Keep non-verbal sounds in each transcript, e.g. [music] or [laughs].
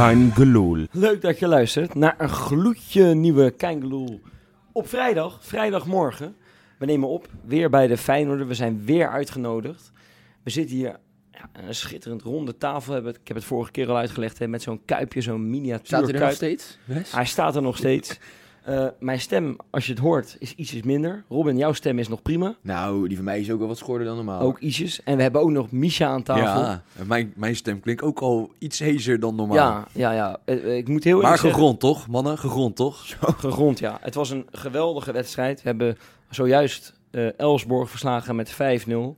Kein Geloel. Leuk dat je luistert naar een gloedje nieuwe Keingeloel op vrijdag, vrijdagmorgen. We nemen op, weer bij de Feyenoorder. We zijn weer uitgenodigd. We zitten hier ja, aan een schitterend ronde tafel. Hebben Ik heb het vorige keer al uitgelegd, hè, met zo'n kuipje, zo'n miniatuur Staat hij er nog steeds? Wes? Hij staat er nog steeds. Eh, mijn stem, als je het hoort, is ietsjes minder. Robin, jouw stem is nog prima. Nou, die van mij is ook wel wat schorder dan normaal. Ook ietsjes. En we hebben ook nog Misha aan tafel. Ja, mijn, mijn stem klinkt ook al iets hezer dan normaal. ja, ja. ja. Eh, eh, ik moet heel maar eerlijk zeggen... gegrond toch, mannen? Gegrond toch? Gegrond, ja. Het was een geweldige wedstrijd. We hebben zojuist eh Elsborg verslagen met 5-0. 5-0.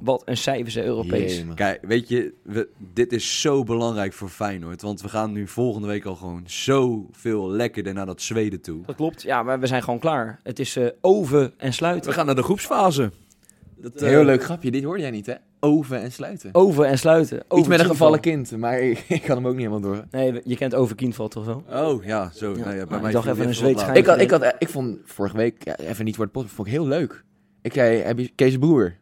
Wat een cijfer Europees. Jee. Kijk, weet je, we, dit is zo belangrijk voor Feyenoord. Want we gaan nu volgende week al gewoon zoveel lekkerder naar dat Zweden toe. Dat klopt. Ja, maar we zijn gewoon klaar. Het is eh oven en sluiten. We gaan naar de groepsfase. Dat, eh, Heel leuk grapje, dit hoorde jij niet hè? Oven en sluiten. Oven en sluiten. Iets Over met een gevallen kind, maar ik, [laughs] ik kan hem ook niet helemaal door. Nee, je kent Over Kienval toch wel? Oh, ja, zo. Ja, Nou ja, bij maar mij ik dacht even een Zweeds. Ik, had, ik, had, ik vond vorige week, ja, even niet voor het pot, vond ik heel leuk. Ik zei, heb je Kees Broer?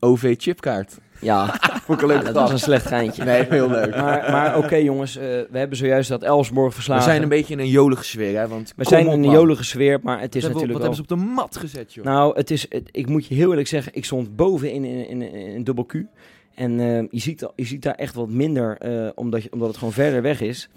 OV chipkaart. Ja, [laughs] Vond ik een ja, leuke dat was een slecht geintje. Nee, heel leuk. Maar, maar oké [laughs] jongens, eh, we hebben zojuist dat Elsborg We verslagen. zijn een beetje in een jolige sfeer, hè? Want We zijn in een jolige sfeer, maar het is we- natuurlijk Wat wel... hebben ze op de mat gezet, joh? Nou, het is, het- ik moet je heel eerlijk zeggen, ik stond boven in, in, in, in een dubbel Q. En eh, je, ziet, je ziet daar echt wat minder, eh, omdat, je, omdat het gewoon verder weg is.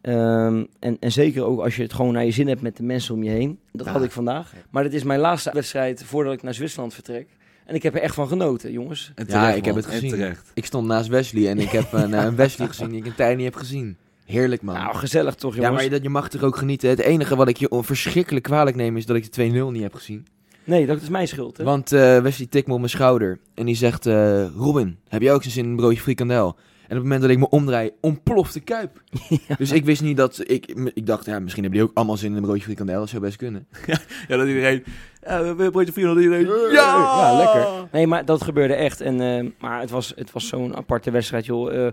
Ehm, en, en zeker ook als je het gewoon naar je zin hebt met de mensen om je heen. Dat Ja. had ik vandaag. Maar dit is mijn laatste wedstrijd voordat ik naar Zwitserland vertrek. En ik heb er echt van genoten, jongens. En Ja, terecht, ik heb het gezien. En terecht. Ik stond naast Wesley en ik heb een, eh, een Wesley [laughs] gezien die ik een tijd niet heb gezien. Heerlijk, man. Nou, gezellig toch, ja, jongens? maar je, je mag er ook genieten. Het enige wat ik je verschrikkelijk kwalijk neem is dat ik de 2-0 niet heb gezien. Nee, dat is mijn schuld, hè? Want eh Wesley tikt me op mijn schouder en die zegt... eh, Robin, heb jij ook zin in een broodje frikandel? En op het moment dat ik me omdraai, ontploft de kuip. [laughs] Dus ik wist niet dat... Ik, ik dacht, ja, misschien hebben die ook allemaal zin in een broodje frikandel. Dat zou best kunnen. [laughs] Ja, dat iedereen... Ja, we broodje dat iedereen... Ja! Ja, lekker. Nee, maar dat gebeurde echt. En, eh, maar het was, het was zo'n aparte wedstrijd, joh. Eh,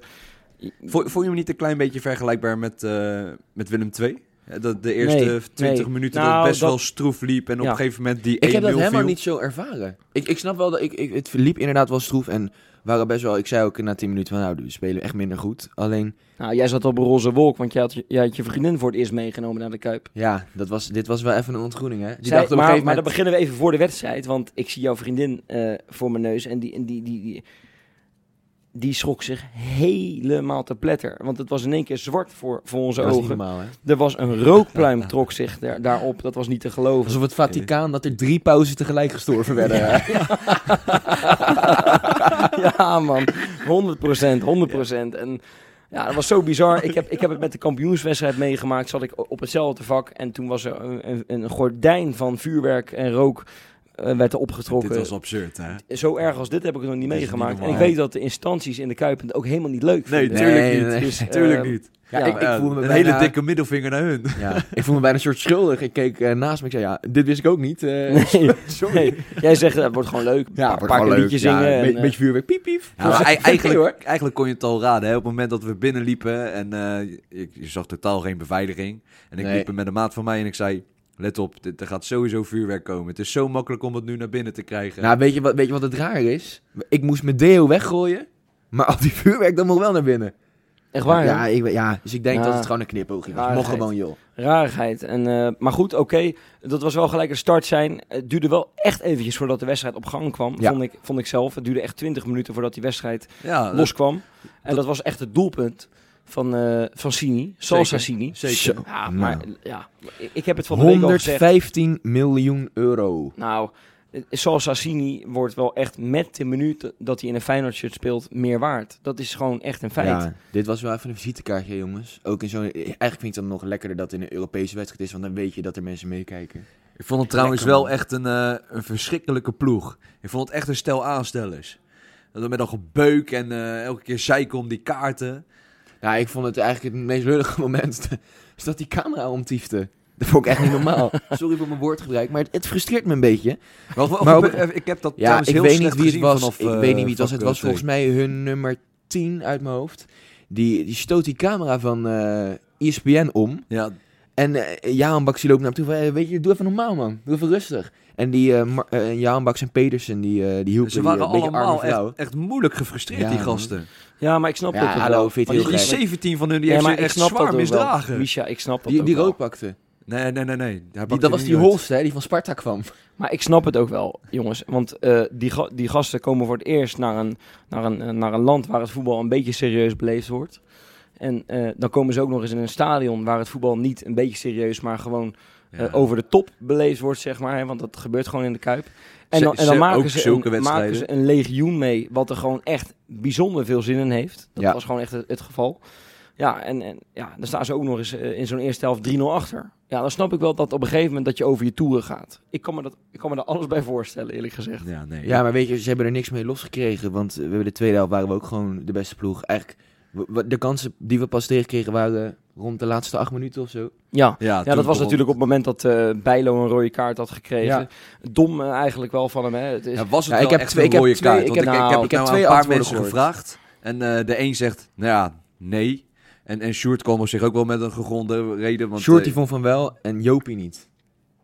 Vond, je hem niet een klein beetje vergelijkbaar met, eh, met Willem II? Dat de eerste Nee, 20 nee. minuten Nou, dat het best dat- wel stroef liep en op een gegeven moment die 1-0 Ik heb dat helemaal viel. niet zo ervaren. Ik, ik snap wel dat ik, ik, het liep inderdaad wel stroef en waren best wel. Ik zei ook na 10 minuten van nou, we spelen echt minder goed. Alleen nou, jij zat op een roze wolk, want jij had, je- jij had je vriendin voor het eerst meegenomen naar de Kuip. ja, dat was, dit was wel even een ontgroening hè. Die Zij- dacht op een maar, gegeven maar dan moment. beginnen we even voor de wedstrijd, want ik zie jouw vriendin eh, voor mijn neus en die, en die, die, die, die schrok zich helemaal te pletter. Want het was in één keer zwart voor, voor onze Dat was niet ogen. normaal hè. Er was een rookpluim [laughs] trok zich daar, daarop, dat was niet te geloven. Alsof het Vaticaan dat er drie pauzen tegelijk gestorven werden. ja, [laughs] [laughs] [laughs] man. 100 procent, 100 procent. En ja, dat was zo bizar. Ik heb, ik heb het met de kampioenswedstrijd meegemaakt. Zat ik op hetzelfde vak. En toen was er een, een, gordijn van vuurwerk en rook werd er opgetrokken. Dit was absurd, hè? Zo erg als dit heb ik nog niet meegemaakt. niet en ik weet dat de instanties in de Kuipen het ook helemaal niet leuk Nee, vinden. tuurlijk Nee, niet. nee. Dus, [laughs] tuurlijk eh, niet. Ja, Ja, ik, ik Ja, voelde me een bijna- hele dikke middelvinger naar hun. Ja, ik voelde me bijna een soort schuldig. Ik keek eh, naast me. Ik zei ja, dit wist ik ook niet. eh, Nee, [laughs] sorry. nee. Jij zegt het wordt gewoon leuk. Ja, een wordt keer leuk. liedjes Ja, zingen. een en, eh, beetje vuurwerk. Piep, piep. Ja, [laughs] eigenlijk, hoor. eigenlijk kon je het al raden. Hè? Op het moment dat we binnenliepen en eh, je, je zag totaal geen beveiliging. En ik Nee. liep er met een maat van mij en ik zei... Let op, dit, er gaat sowieso vuurwerk komen. Het is zo makkelijk om het nu naar binnen te krijgen. Nou, weet je, wat, weet je wat het raar is? Ik moest mijn deo weggooien, maar al die vuurwerk dan nog wel naar binnen. echt waar, ja, ik, ja, dus ik denk Ja. dat het gewoon een knipoogje was. Mocht gewoon, joh. Rarigheid. En, eh, maar goed, oké. Dat was wel gelijk een start zijn. Het duurde wel echt eventjes voordat de wedstrijd op gang kwam. Ja. Vond, ik, vond ik zelf. Het duurde echt 20 minuten voordat die wedstrijd ja, loskwam. En dat was echt het doelpunt van, eh van Sini. Salsa Sini. Zeker. Ja, Nou. maar ja, ik, heb het van de week al gezegd. 115 miljoen euro. Nou, Salsa Sini wordt wel echt met de minuut dat hij in een Feyenoord shirt speelt meer waard. Dat is gewoon echt een feit. Ja, dit was wel even een visitekaartje, jongens. Ook in zo'n... Eigenlijk vind ik het dan nog lekkerder dat het in een Europese wedstrijd is, want dan weet je dat er mensen meekijken. Ik vond het trouwens Lekker, wel echt een, eh, een verschrikkelijke ploeg. Ik vond het echt een stel aanstellers. Dat met al gebeuk en eh, elke keer zeiken om die kaarten. Nou, ik vond het eigenlijk het meest lullige [laughs] moment, is dat die camera omtiefde. Dat vond ik echt niet normaal. [laughs] Sorry voor mijn woordgebruik, maar het, het frustreert me een beetje. Maar op- eh, ik heb dat Ja, ik heel weet niet wie het gezien was. vanaf, ik eh, weet niet wie het was. Het was eh, volgens mij hun nummer 10 uit mijn hoofd. Die, die stoot die camera van eh ESPN om. Ja, En eh Jaan Baks die loopt naar hem toe van, weet je, doe even normaal man, doe even rustig. En die eh eh, Jaan Baks en Pedersen, die, eh die hielpen Ze die, waren beetje allemaal arme vrouw. echt, echt moeilijk gefrustreerd, Ja, die man. gasten. Ja, maar ik snap Ja, ook hallo, wel. vind je die- gek? Die 17 van hun, die Ja, maar echt zwaar misdragen. Misha, ik snap dat Die, ook die wel. rood pakte. Nee, nee, nee, nee. Die, dat was die. Holst, hè, die van Sparta kwam. Maar ik snap het ook wel, jongens. Want eh, die, ga- die gasten komen voor het eerst naar een, naar, een, naar een land waar het voetbal een beetje serieus beleefd wordt. En eh, dan komen ze ook nog eens in een stadion waar het voetbal niet een beetje serieus, maar gewoon eh, Ja. over de top beleefd wordt, zeg maar. Hè, want dat gebeurt gewoon in de Kuip. En dan, en ze- dan maken, ook ze zulke een, maken wedstrijden. ze een legioen mee, wat er gewoon echt bijzonder veel zin in heeft. Dat Ja. was gewoon echt het, het geval. Ja, en, en ja, dan staan ze ook nog eens eh, in zo'n eerste helft 3-0 achter. Ja, dan snap ik wel dat op een gegeven moment dat je over je toeren gaat. Ik kan me, dat, ik kan me daar alles bij voorstellen, eerlijk gezegd. Ja, nee. Ja, maar weet je, ze hebben er niks mee losgekregen. Want we hebben de tweede helft waren we ook gewoon de beste ploeg. Eigenlijk, de kansen die we pas tegenkregen waren rond de laatste acht minuten of zo. Ja, ja, dat was natuurlijk op het moment dat eh Bijlo een rode kaart had gekregen. Ja. Dom eh, eigenlijk wel van hem. Hè. Het is, Ja, was het Ja, wel ik heb echt twee- een ik heb rode twee- kaart? ik Want heb- ik, nou, heb, ik heb nou twee een paar antwoorden mensen gehoord. gevraagd. En eh, de een zegt, nou ja, nee. En, en Sjoerd kwam op zich ook wel met een gegronde reden. Want, Shorty eh, vond van wel en Jopie niet.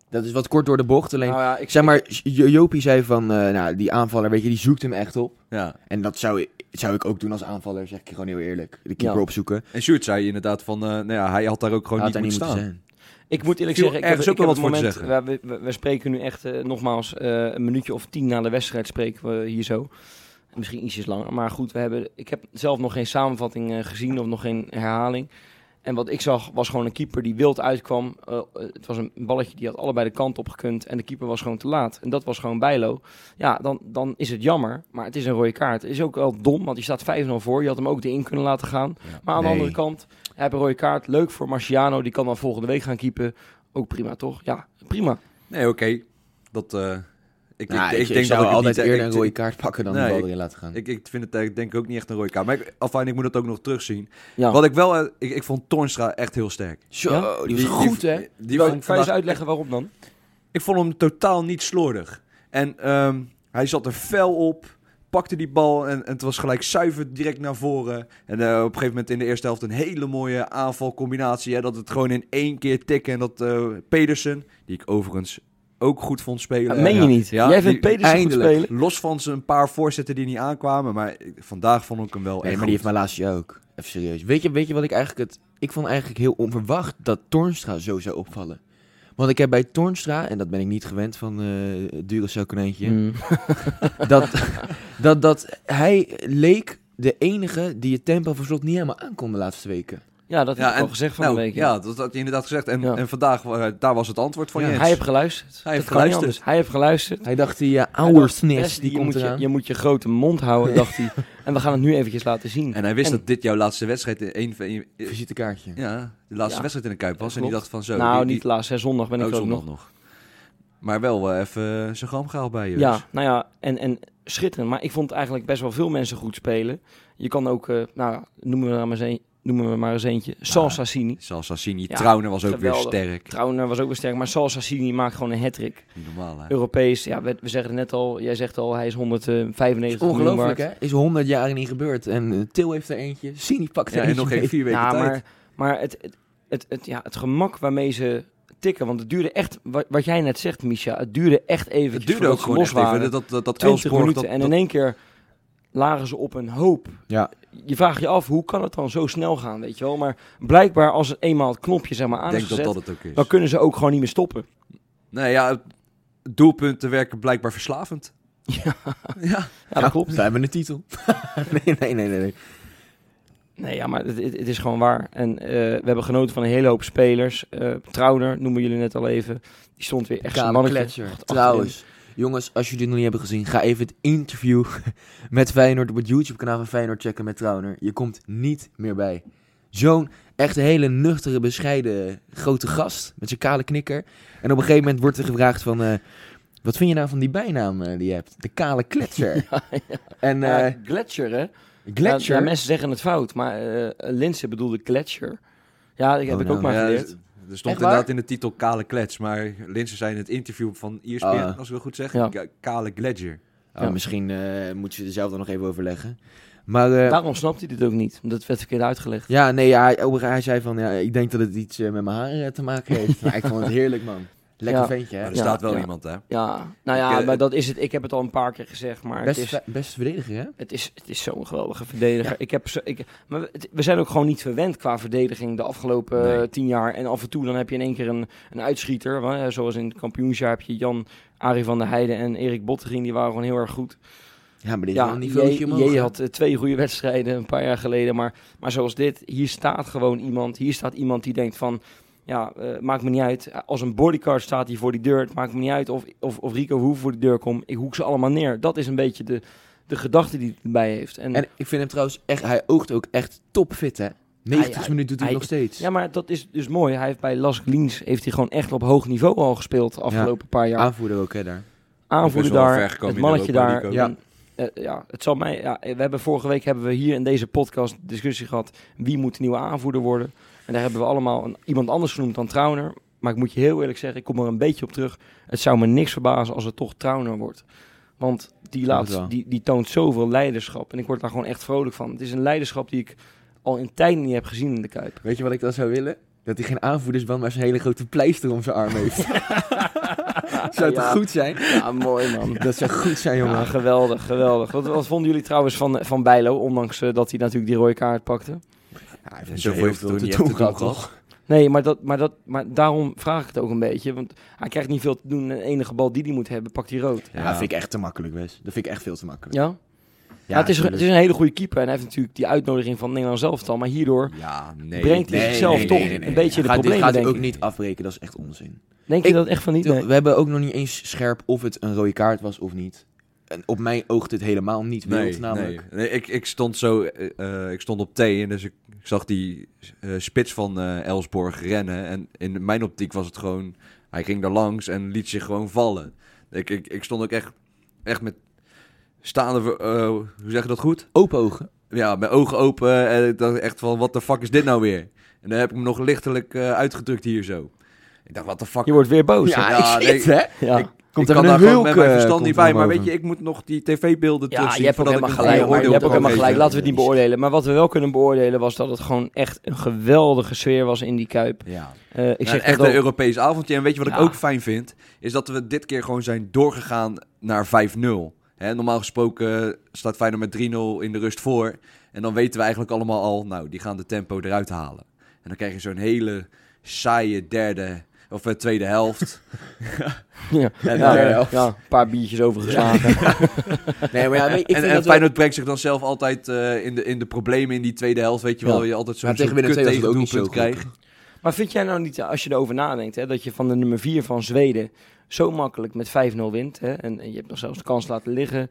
Dat is wat kort door de bocht. Alleen, nou ja, ik zeg maar, Jo- Jopie zei van, eh, nou, die aanvaller, weet je, die zoekt hem echt op. ja. En dat zou, zou ik ook doen als aanvaller, zeg ik je gewoon heel eerlijk. De keeper Ja. opzoeken. En Sjoerd zei inderdaad van, eh, nou ja, hij had daar ook gewoon niet daar moeten niet staan. moeten zijn. Ik moet eerlijk Viel zeggen, ik heb, ook wel wat moment, we, we, we spreken nu echt eh, nogmaals eh, een minuutje of tien na de wedstrijd spreken we hier zo. Misschien ietsjes langer, maar goed, we hebben, ik heb zelf nog geen samenvatting eh, gezien of nog geen herhaling. En wat ik zag was gewoon een keeper die wild uitkwam. Eh, het was een balletje die had allebei de kant op gekund en de keeper was gewoon te laat. En dat was gewoon Bijlo. Ja, dan, dan is het jammer, maar het is een rode kaart. Het is ook wel dom, want je staat 5-0 voor. Je had hem ook erin kunnen laten gaan. Maar aan Nee. de andere kant, hij heeft een rode kaart. Leuk voor Marciano, die kan dan volgende week gaan keepen. Ook prima, toch? Ja, prima. Nee, oké. Dat, eh, ik, Nou, ik, ik, ik denk zou dat ik altijd niet, eerder ik- een rode kaart pakken dan Nee, de bal erin laten gaan. Ik, ik vind het eigenlijk denk ik ook niet echt een rode kaart. Maar ik, afijn, ik moet het ook nog terugzien. Ja. Wat ik wel, eh, ik, ik vond Toornstra echt heel sterk. Zo, Ja? die was goed, hè? Die Die vond kan je eens uitleggen waarom dan? Ik vond hem totaal niet slordig. En ehm, hij zat er fel op, pakte die bal en, en het was gelijk zuiver direct naar voren. En eh, op een gegeven moment in de eerste helft een hele mooie aanvalcombinatie. Hè, dat het gewoon in één keer tikken. En dat eh, Pedersen, die ik overigens ook goed vond spelen. Dat meen je Ja. niet. Ja, Jij vindt Pedersen goed spelen? Los van zijn paar voorzetten die niet aankwamen. Maar ik- vandaag vond ik hem wel Nee, echt maar die heeft mijn laatste jaar ook. Even serieus. Weet je, weet je wat ik eigenlijk het... Ik vond eigenlijk heel onverwacht dat Tornstra zo zou opvallen. Want ik heb bij Tornstra, en dat ben ik niet gewend van eh het Duracell konijntje, Mm. [laughs] dat, dat, dat hij leek de enige die het tempo van slot niet helemaal aankon de laatste weken. Ja, dat heb ik en- al gezegd van nou, de week. Ja, dat had je inderdaad gezegd. En, Ja. en vandaag, eh, daar was het antwoord van Ja, Jens. Hij heeft geluisterd. Hij heeft geluisterd. Hij heeft geluisterd. Hij dacht, die uh, ouwersnis, Wesley, die je komt moet je, eraan. je moet je grote mond houden, [laughs] dacht hij. En we gaan het nu eventjes laten zien. En hij wist En- dat dit jouw laatste wedstrijd in één... in- in- Visitekaartje. Ja, de laatste Ja. wedstrijd in de Kuip was. En die dacht van zo... nou, die, die, niet laatst, zondag ben ik oh, er ook zondag nog. nog. Maar wel eh, even eh, zijn gram gehaald bij je. Ja, dus. nou ja, en, en schitterend. Maar ik vond eigenlijk best wel veel mensen goed spelen. Je kan ook, eh, nou, noemen we, er maar eens een, noemen we maar eens eentje. Sal Sassini. Ja, Trauner was ook weer sterk. Trouwner was ook weer sterk, maar Sal Sassini maakt gewoon een hat-trick. Normaal, hè? Europees, ja, we, we zeggen het net al, jij zegt al, hij is 195 miljoen Ongelooflijk, hè? Is 100 jaar niet gebeurd. En eh, Til heeft er eentje. Sini pakt er Ja, en nog geen vier weken Ja, tijd. maar, maar het, het, het, het- ja, het gemak waarmee ze tikken, want het duurde echt, wat, wat jij net zegt, Misha, het duurde echt even. het duurde ook gewoon los even. Dat, dat, dat 20 Elfsborg, minuten dat, en in één keer lagen ze op een hoop. Ja. Je vraagt je af, hoe kan het dan zo snel gaan, weet je wel? Maar blijkbaar als het eenmaal het knopje zeg maar aan Ik is denk dat dat het ook is. dan kunnen ze ook gewoon niet meer stoppen. Nee, ja, het- doelpunten werken blijkbaar verslavend. [laughs] Ja, Ja. ja dat klopt. We hebben een titel. [laughs] nee, nee, nee, nee. nee. Nee, ja, maar het, het, het is gewoon waar. En eh, we hebben genoten van een hele hoop spelers. Eh Trauner noemen jullie net al even. Die stond weer echt Kale mannetje. Trouwens, jongens, als jullie dit nog niet hebben gezien, ga even het interview [laughs] met Feyenoord op het YouTube-kanaal van Feyenoord checken met Trauner. Je komt niet meer bij. Zo'n echt hele nuchtere, bescheiden, grote gast met zijn kale knikker. En op een gegeven moment wordt er gevraagd van... eh, wat vind je nou van die bijnaam eh, die je hebt? De kale kletscher. [laughs] En Ja, eh Gletscher, hè? Gletscher... Ja, mensen zeggen het fout, maar eh Linse bedoelde Gletscher. Ja, dat heb Oh, ik nou. ook maar geleerd. Er stond Echt waar? inderdaad in de titel Kale Klets. Maar Linsen zei in het interview van ESPN, Ah. als ik het goed zeg, Ja. Ka- Kale Gledger. Oh, Ja. Misschien eh, moet je er zelf dan nog even overleggen. Maar eh, Daarom snapt hij dit ook niet. Dat werd verkeerd uitgelegd. ja, nee, ja, hij, hij zei van, ja, ik denk dat het iets eh, met mijn haren eh, te maken heeft. [laughs] maar ik vond het heerlijk, man. Lekker Ja. ventje, hè? Maar er Ja, staat wel ja. iemand, hè? Ja, nou ja, Ik, eh, maar dat is het. Ik heb het al een paar keer gezegd, maar het Best, is, ve- best verdediger, hè? het is, het is zo'n geweldige verdediger. Ik heb, zo- ik, maar het- we zijn ook gewoon niet verwend qua verdediging de afgelopen Nee. eh, tien jaar. En af en toe dan heb je in één keer een, een uitschieter. eh, Zoals in het kampioensjaar heb je Jan, Arie van der Heijden en Erik Bottegien. Die waren gewoon heel erg goed. Ja, maar dit is wel Ja, een je, hè? had eh, twee goede wedstrijden een paar jaar geleden. Maar, maar zoals dit, hier staat gewoon iemand. Hier staat iemand die denkt van... Ja, eh, maakt me niet uit. Als een bodyguard staat hier voor die deur. Het maakt me niet uit of, of, of Rico Hoef voor die deur komt. Ik hoek ze allemaal neer. Dat is een beetje de, de gedachte die hij erbij heeft. En, En ik vind hem trouwens echt, hij oogt ook echt topfit, hè? 90 Hij- minuten doet hij hij- nog steeds. ja, maar dat is dus mooi. Hij heeft bij Las Glins heeft hij gewoon echt op hoog niveau al gespeeld de afgelopen paar jaar. Aanvoerder ook, hè, daar. aanvoerder daar, gekomen het de mannetje daar. En, eh, ja, het zal mij. Ja, we hebben vorige week hebben we hier in deze podcast discussie gehad wie moet de nieuwe aanvoerder worden. En daar hebben we allemaal een, iemand anders genoemd dan Trauner. Maar ik moet je heel eerlijk zeggen, ik kom er een beetje op terug. Het zou me niks verbazen als het toch Trauner wordt. Want die, laat, die, die toont zoveel leiderschap. En ik word daar gewoon echt vrolijk van. Het is een leiderschap die ik al in tijden niet heb gezien in de Kuip. Weet je wat ik dan zou willen? Dat hij geen aanvoerdersband, maar zo'n hele grote pleister om zijn arm heeft. [laughs] [laughs] zou toch Ja. goed zijn? Ja, mooi man. [laughs] Dat zou goed zijn, jongen. Ja, geweldig, geweldig. Wat, wat vonden jullie trouwens van, van Bijlo, ondanks eh, dat hij natuurlijk die rode kaart pakte? Ja, hij heeft En zoveel het te doen doen gehad, toch? Nee, maar, dat, maar, dat, maar daarom vraag ik het ook een beetje. Want hij krijgt niet veel te doen. De enige bal die hij moet hebben, pakt hij rood. Ja, dat vind ik echt te makkelijk, Wes. Dat vind ik echt veel te makkelijk. Ja? Ja, het, is, het is een hele goede keeper. En hij heeft natuurlijk die uitnodiging van Nederland zelf al. Maar hierdoor Ja, nee. brengt hij Nee, zichzelf nee, toch nee, nee, nee. een beetje de Gaat- dit problemen, gaat hij denk ook ik. niet afbreken, dat is echt onzin. Denk je dat echt van niet? Nee. We hebben ook nog niet eens scherp of het een rode kaart was of niet. En op mij oogt het helemaal niet wild, Nee, namelijk. nee. nee ik, ik stond zo, eh, eh, ik stond op T en dus ik, ik zag die eh, spits van eh, Elsborg rennen. En in mijn optiek was het gewoon, hij ging daar langs en liet zich gewoon vallen. Ik, ik, ik stond ook echt, echt met staande, eh, hoe zeg je dat goed? Open ogen. Ja, met ogen open en ik dacht echt van, wat de fuck is dit nou weer? En dan heb ik hem nog lichtelijk eh, uitgedrukt hier zo. Ik dacht, wat de fuck? Je wordt weer boos. Ja? Ja, ik zit, hè? ja. ik- Komt ik er kan een daar gewoon hulk, met mijn verstand niet bij, maar weet je, ik moet nog die tv-beelden Ja, terugzien. je hebt ook voordat helemaal gelijk. Je hebt ook helemaal gelijk. Laten we het niet beoordelen. Maar wat we wel kunnen beoordelen was dat het gewoon echt een geweldige sfeer was in die Kuip. Ja. Eh, ik zeg echt een Europees avondje. En weet je wat ik ook fijn vind? Is dat we dit keer gewoon zijn doorgegaan naar 5-0. Hè, normaal gesproken staat Feyenoord met 3-0 in de rust voor. En dan weten we eigenlijk allemaal al, nou, die gaan de tempo eruit halen. En dan krijg je zo'n hele saaie derde of eh, tweede helft. [laughs] Ja, Ja, ja, ja, ja, ja. een paar biertjes overgeslagen. [laughs] Nee, maar ja, ik en vind en dat wel- Feyenoord brengt zich dan zelf altijd eh, in, de, in de problemen in die tweede helft. Weet je wel, Ja. je altijd zo'n Maar tegen kut goed. krijgt. Maar vind jij nou niet, als je erover nadenkt, hè, dat je van de nummer 4 van Zweden zo makkelijk met 5-0 wint. Hè, en, en je hebt nog zelfs de kans laten liggen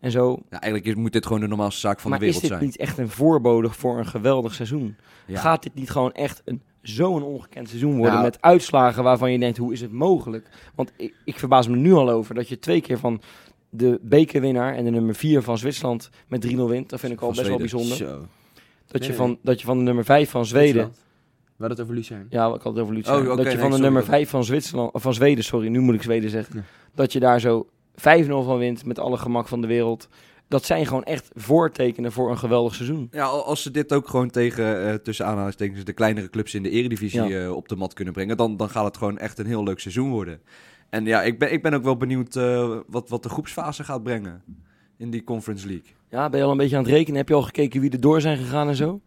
en zo. Ja, eigenlijk is, moet dit gewoon de normaalste zaak van maar de is wereld dit zijn. niet echt een voorbode voor een geweldig seizoen? Ja. Gaat dit niet gewoon echt een, zo'n ongekend seizoen worden Nou. met uitslagen waarvan je denkt, hoe is het mogelijk? Want ik, ik verbaas me nu al over dat je twee keer van de bekerwinnaar en de nummer 4 van Zwitserland met 3-0 wint. Dat vind ik al best wel bijzonder. Zo. Dat je, van, dat je van de nummer 5 van Zweden... Hadden het over Lucien. Ja, ik had het over Lutz. Oh, dat je nee, van de nummer dat- 5 van Zwitserland, of van Zweden, sorry, nu moet ik Zweden zeggen. Ja. Dat je daar zo 5-0 van wint met alle gemak van de wereld. Dat zijn gewoon echt voortekenen voor een geweldig seizoen. Ja, al- als ze dit ook gewoon tegen, eh, tussen aanhalingstekens, de kleinere clubs in de eredivisie Ja. eh, op de mat kunnen brengen, dan, dan gaat het gewoon echt een heel leuk seizoen worden. En ja, ik ben, ik ben ook wel benieuwd eh, wat, wat de groepsfase gaat brengen in die Conference League. Ja, ben je al een beetje aan het rekenen? Heb je al gekeken wie er door zijn gegaan en zo?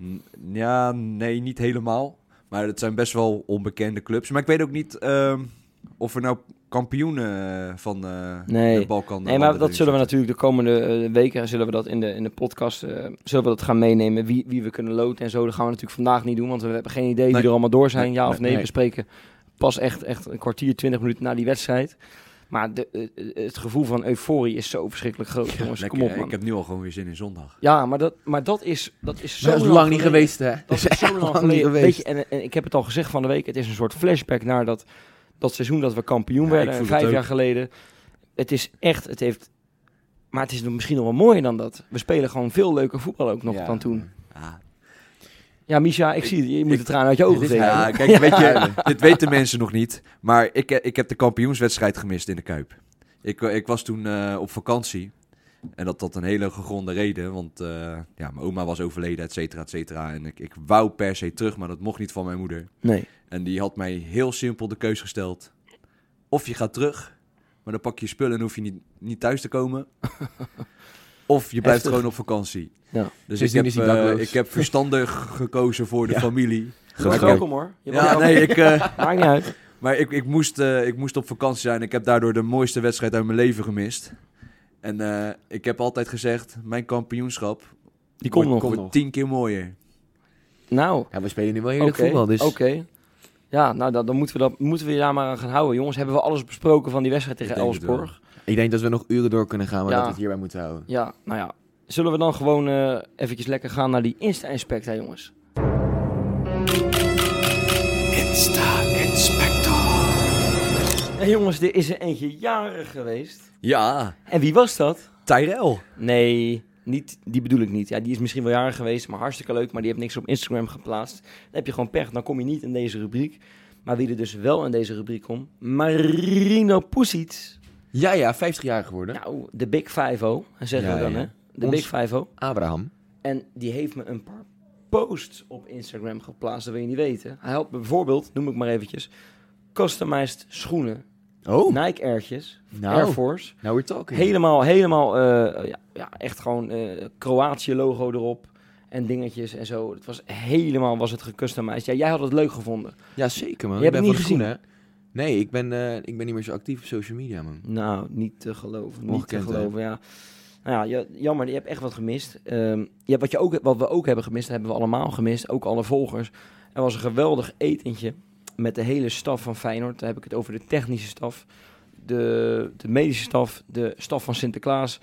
Ja, nee, niet helemaal. Maar het zijn best wel onbekende clubs. Maar ik weet ook niet ehm, of er nou kampioenen eh, van eh Nee. de Balkan... Nee, maar dat zullen we natuurlijk de komende eh, weken zullen we dat in de, in de podcast eh, zullen we dat gaan meenemen. Wie, wie we kunnen loten en zo. Dat gaan we natuurlijk vandaag niet doen, want we hebben geen idee Nee. wie er allemaal door zijn. Nee, ja of nee. We spreken pas echt, echt een kwartier, twintig minuten na die wedstrijd. Maar de, eh, het gevoel van euforie is zo verschrikkelijk groot, jongens. Lekker, Kom op, man. ik heb nu al gewoon weer zin in zondag. Ja, maar dat, maar dat is, dat is zo Dat is lang niet geleden. geweest, hè? Dat is [laughs] zo lang niet Weet geweest. je, en, en ik heb het al gezegd van de week. Het is een soort flashback naar dat, dat seizoen dat we kampioen Ja, werden. het vijf jaar geleden. Het is echt, het heeft... Maar het is misschien nog wel mooier dan dat. We spelen gewoon veel leuker voetbal ook nog Ja. dan toen. Ja, Ja, Misha, ik, zie het. Je moet de tranen uit je ogen vegen. Ja, kijk, weet je, [laughs] [laughs] dit weten mensen nog niet. Maar ik, eh, ik heb de kampioenswedstrijd gemist in de Kuip. Ik, eh, ik was toen eh, op vakantie. En dat had een hele gegronde reden, want ja, mijn oma was overleden, et cetera, et cetera. En ik, ik wou per se terug, maar dat mocht niet van mijn moeder. Nee. En die had mij heel simpel de keus gesteld. Of je gaat terug, maar dan pak je je spullen en hoef je niet, niet thuis te komen. [laughs] of je blijft Heftig. gewoon op vakantie. Ja. Dus Sindsdien ik heb, eh, ik heb verstandig gekozen voor de Ja. familie. Ik- welkom hoor. Je Ja, nee, ik, eh, [laughs] Maakt niet uit. maar ik, ik, moest, eh, ik moest op vakantie zijn. Ik heb daardoor de mooiste wedstrijd uit mijn leven gemist. En eh, ik heb altijd gezegd, mijn kampioenschap Die komt nog. Wordt nog. tien keer mooier. Nou, Ja, we spelen nu wel heerlijk voetbal, dus... Oké. Ja, nou dan, dan moeten, we dat, moeten we je daar maar aan gaan houden. Jongens, hebben we alles besproken van die wedstrijd tegen Elfsborg? Ik denk dat we nog uren door kunnen gaan, maar Ja. dat we het hierbij moeten houden. Ja, nou ja. Zullen we dan gewoon eh eventjes lekker gaan naar die Insta-inspect, hè jongens? Insta-inspector. Hey jongens, er is er eentje jarig geweest. Ja, En wie was dat? Tyrell. Nee, niet, die bedoel ik niet. Ja, die is misschien wel jarig geweest, maar hartstikke leuk. Maar die heeft niks op Instagram geplaatst. Dan heb je gewoon pech, dan kom je niet in deze rubriek. Maar wie er dus wel in deze rubriek komt, Marino Pusic. Ja, ja, 50 jaar geworden. Nou, de Big 5-0, zeggen Ja, we dan, ja. hè? De Ons- Big 5-0. Abraham. En die heeft me een paar posts op Instagram geplaatst, dat wil je niet weten. Hij had bijvoorbeeld, noem ik maar eventjes, customized schoenen. Oh, Nike Airtjes, nou, Air Force. now we're talking. Helemaal, helemaal, eh, ja, ja, echt gewoon eh Kroatië logo erop. En dingetjes en zo. Het was helemaal, was het gecustomized. Ja, jij had het leuk gevonden. Ja, zeker man. Je hebt het niet de schoenen. Nee, ik ben, eh, ik ben niet meer zo actief op social media man. Nou, niet te geloven. Niet te hè? geloven, ja. Nou ja, ja, jammer, je hebt echt wat gemist. Ehm, ja, wat, je ook, wat we ook hebben gemist, dat hebben we allemaal gemist. Ook alle volgers. Er was een geweldig etentje met de hele staf van Feyenoord. Dan heb ik het over de technische staf. De, de medische staf, de staf van Sinterklaas.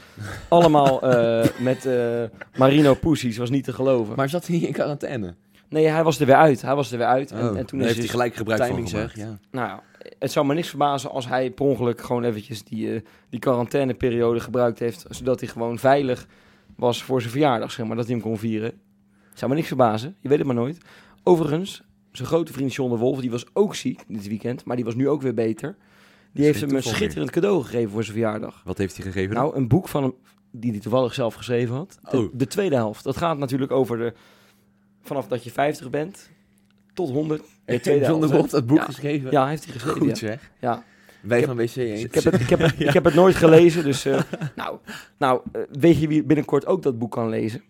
Allemaal eh, [laughs] met eh, Marino Pussies, was niet te geloven. Maar zat hij in quarantaine? nee, hij was er weer uit. Hij was er weer uit. En, Oh, en toen heeft hij dus- gelijk gebruik Timing van zeg, gemaakt. ja. nou het zou me niks verbazen als hij per ongeluk gewoon eventjes die, eh, die quarantaineperiode gebruikt heeft. Zodat hij gewoon veilig was voor zijn verjaardag, zeg maar. Dat hij hem kon vieren. Zou me niks verbazen. Je weet het maar nooit. Overigens, zijn grote vriend John de Wolf, die was ook ziek dit weekend. Maar die was nu ook weer beter. Die heeft hem een schitterend cadeau gegeven voor zijn verjaardag. Wat heeft hij gegeven? Nou, een boek van hem, die hij toevallig zelf geschreven had. De, Oh. de tweede helft. Dat gaat natuurlijk over de... Vanaf dat je 50 bent tot 100. De [laughs] tweede John de dat boek Ja. geschreven? Ja, heeft hij geschreven. Goed ja. zeg. Ja. Wij Ik van WC 1. Ik heb het, ik heb het, [laughs] ik heb het nooit gelezen, dus... eh, nou, nou eh, weet je wie binnenkort ook dat boek kan lezen?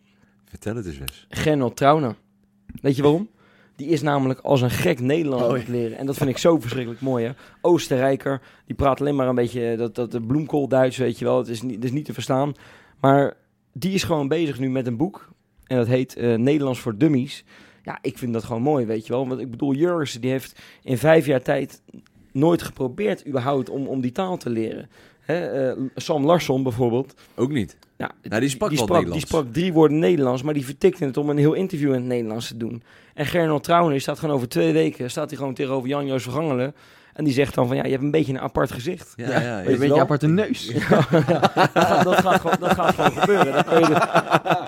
Vertel het eens eens. Gernot Trauner. Weet je waarom? Die is namelijk als een gek Nederlands Oh, aan het leren. En dat vind ik zo verschrikkelijk mooi, hè. Oostenrijker, die praat alleen maar een beetje dat, dat de bloemkool Duits, weet je wel. Het is, niet, het is niet te verstaan. Maar die is gewoon bezig nu met een boek. En dat heet eh, Nederlands voor Dummies. Ja, ik vind dat gewoon mooi, weet je wel. Want ik bedoel, Jurgensen, die heeft in vijf jaar tijd nooit geprobeerd überhaupt om, om die taal te leren. Hè, eh, Sam Larsson bijvoorbeeld. Ook niet. Ja, Nou, die sprak wel sprak, die sprak drie woorden Nederlands, maar die vertikte het om een heel interview in het Nederlands te doen. En Gernot Trauner die staat gewoon over twee weken, staat hij gewoon tegenover Jan-Joos Vergangelen. En die zegt dan van, ja, je hebt een beetje een apart gezicht. Ja, ja, ja. Een Weet je beetje wel? aparte neus. [laughs] Ja, [laughs] dat, gaat, dat, gaat gewoon, dat gaat gewoon gebeuren. Daar kan, je de,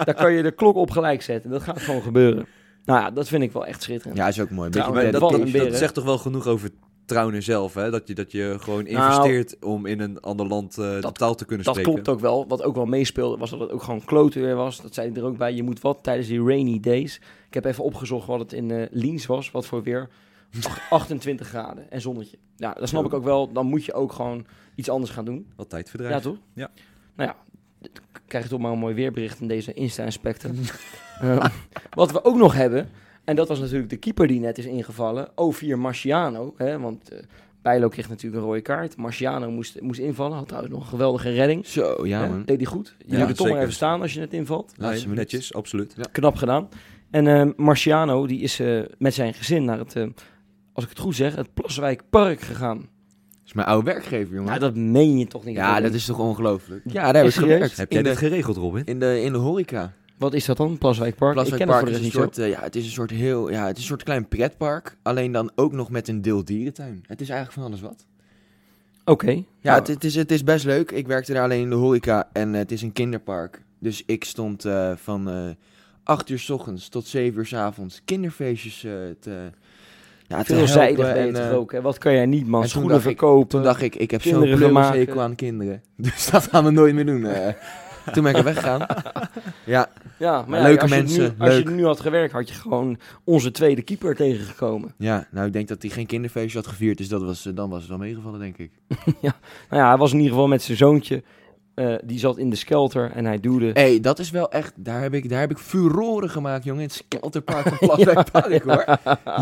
daar kan je de klok op gelijk zetten. Dat gaat gewoon gebeuren. Nou ja, dat vind ik wel echt schitterend. Ja, is ook mooi. Een Trouwens, beetje dat- een dat zegt toch wel genoeg over Trouwen zelf, hè? Dat je, dat je gewoon Nou, investeert om in een ander land eh, de dat- taal te kunnen Dat spreken. klopt ook wel. Wat ook wel meespeelde, was dat het ook gewoon kloten weer was. Dat zei hij er ook bij. Je moet wat tijdens die rainy days. Ik heb even opgezocht wat het in Liens was. Wat voor weer. Ach- [laughs] 28 graden en zonnetje. Ja, dat snap ik ook wel. Dan moet je ook gewoon iets anders gaan doen. Wat tijdverdrijf. Ja, toch? Ja. Nou ja, krijg je toch maar een mooi weerbericht in deze Insta-inspector. [laughs] Eh, wat we ook nog hebben, en dat was natuurlijk de keeper die net is ingevallen, O4 Marciano. Hè, want eh Bijlo kreeg natuurlijk een rode kaart. Marciano moest, moest invallen, had trouwens nog een geweldige redding. Zo, ja Hè, man. Deed hij goed. Je Ja, moet er toch maar even staan als je net invalt. Nee, Laatste netjes, absoluut. Knap gedaan. En eh, Marciano, die is eh, met zijn gezin naar het, eh, als ik het goed zeg, het Plaswijkpark gegaan. Dat is mijn oude werkgever, jongen. Nou, dat meen je toch niet? ja, Robin? dat is toch ongelooflijk? Ja, daar heb ik gewerkt. Heb jij dit geregeld, Robin? in, de, in de horeca. Wat is dat dan, Plaswijkpark? ik ken het Plaswijkpark is een soort, eh, ja, het is een soort heel, ja, het is een soort klein pretpark. Alleen dan ook nog met een deel dierentuin. Het is eigenlijk van alles wat. Oké. Ja, Nou, het, het, is, het is best leuk. Ik werkte daar alleen in de horeca en eh, het is een kinderpark. Dus ik stond eh, van eh 8 uur s ochtends tot 7 uur s avonds kinderfeestjes te, ja, te Veelzijdig En, eh, ook, hè? Wat kan jij niet, man? en Schoenen ik- verkopen. toen dacht ik, ik heb zo'n vermaken. aan kinderen. [laughs] Dus dat gaan we nooit meer doen. Toen ben ik er weggegaan. [laughs] Ja, Ja, maar ja, leuke als je mensen, nu, als je nu had gewerkt, had je gewoon onze tweede keeper tegengekomen. ja, nou ik denk dat hij geen kinderfeestje had gevierd, dus dat was, eh, dan was het wel meegevallen, denk ik. [laughs] Nou ja, hij was in ieder geval met zijn zoontje. Eh, die zat in de skelter en hij duwde. Hé, hey, dat is wel echt, daar heb ik, daar heb ik furoren gemaakt, jongen. In het Skelterpark van [laughs] Plaswijk Park, hoor.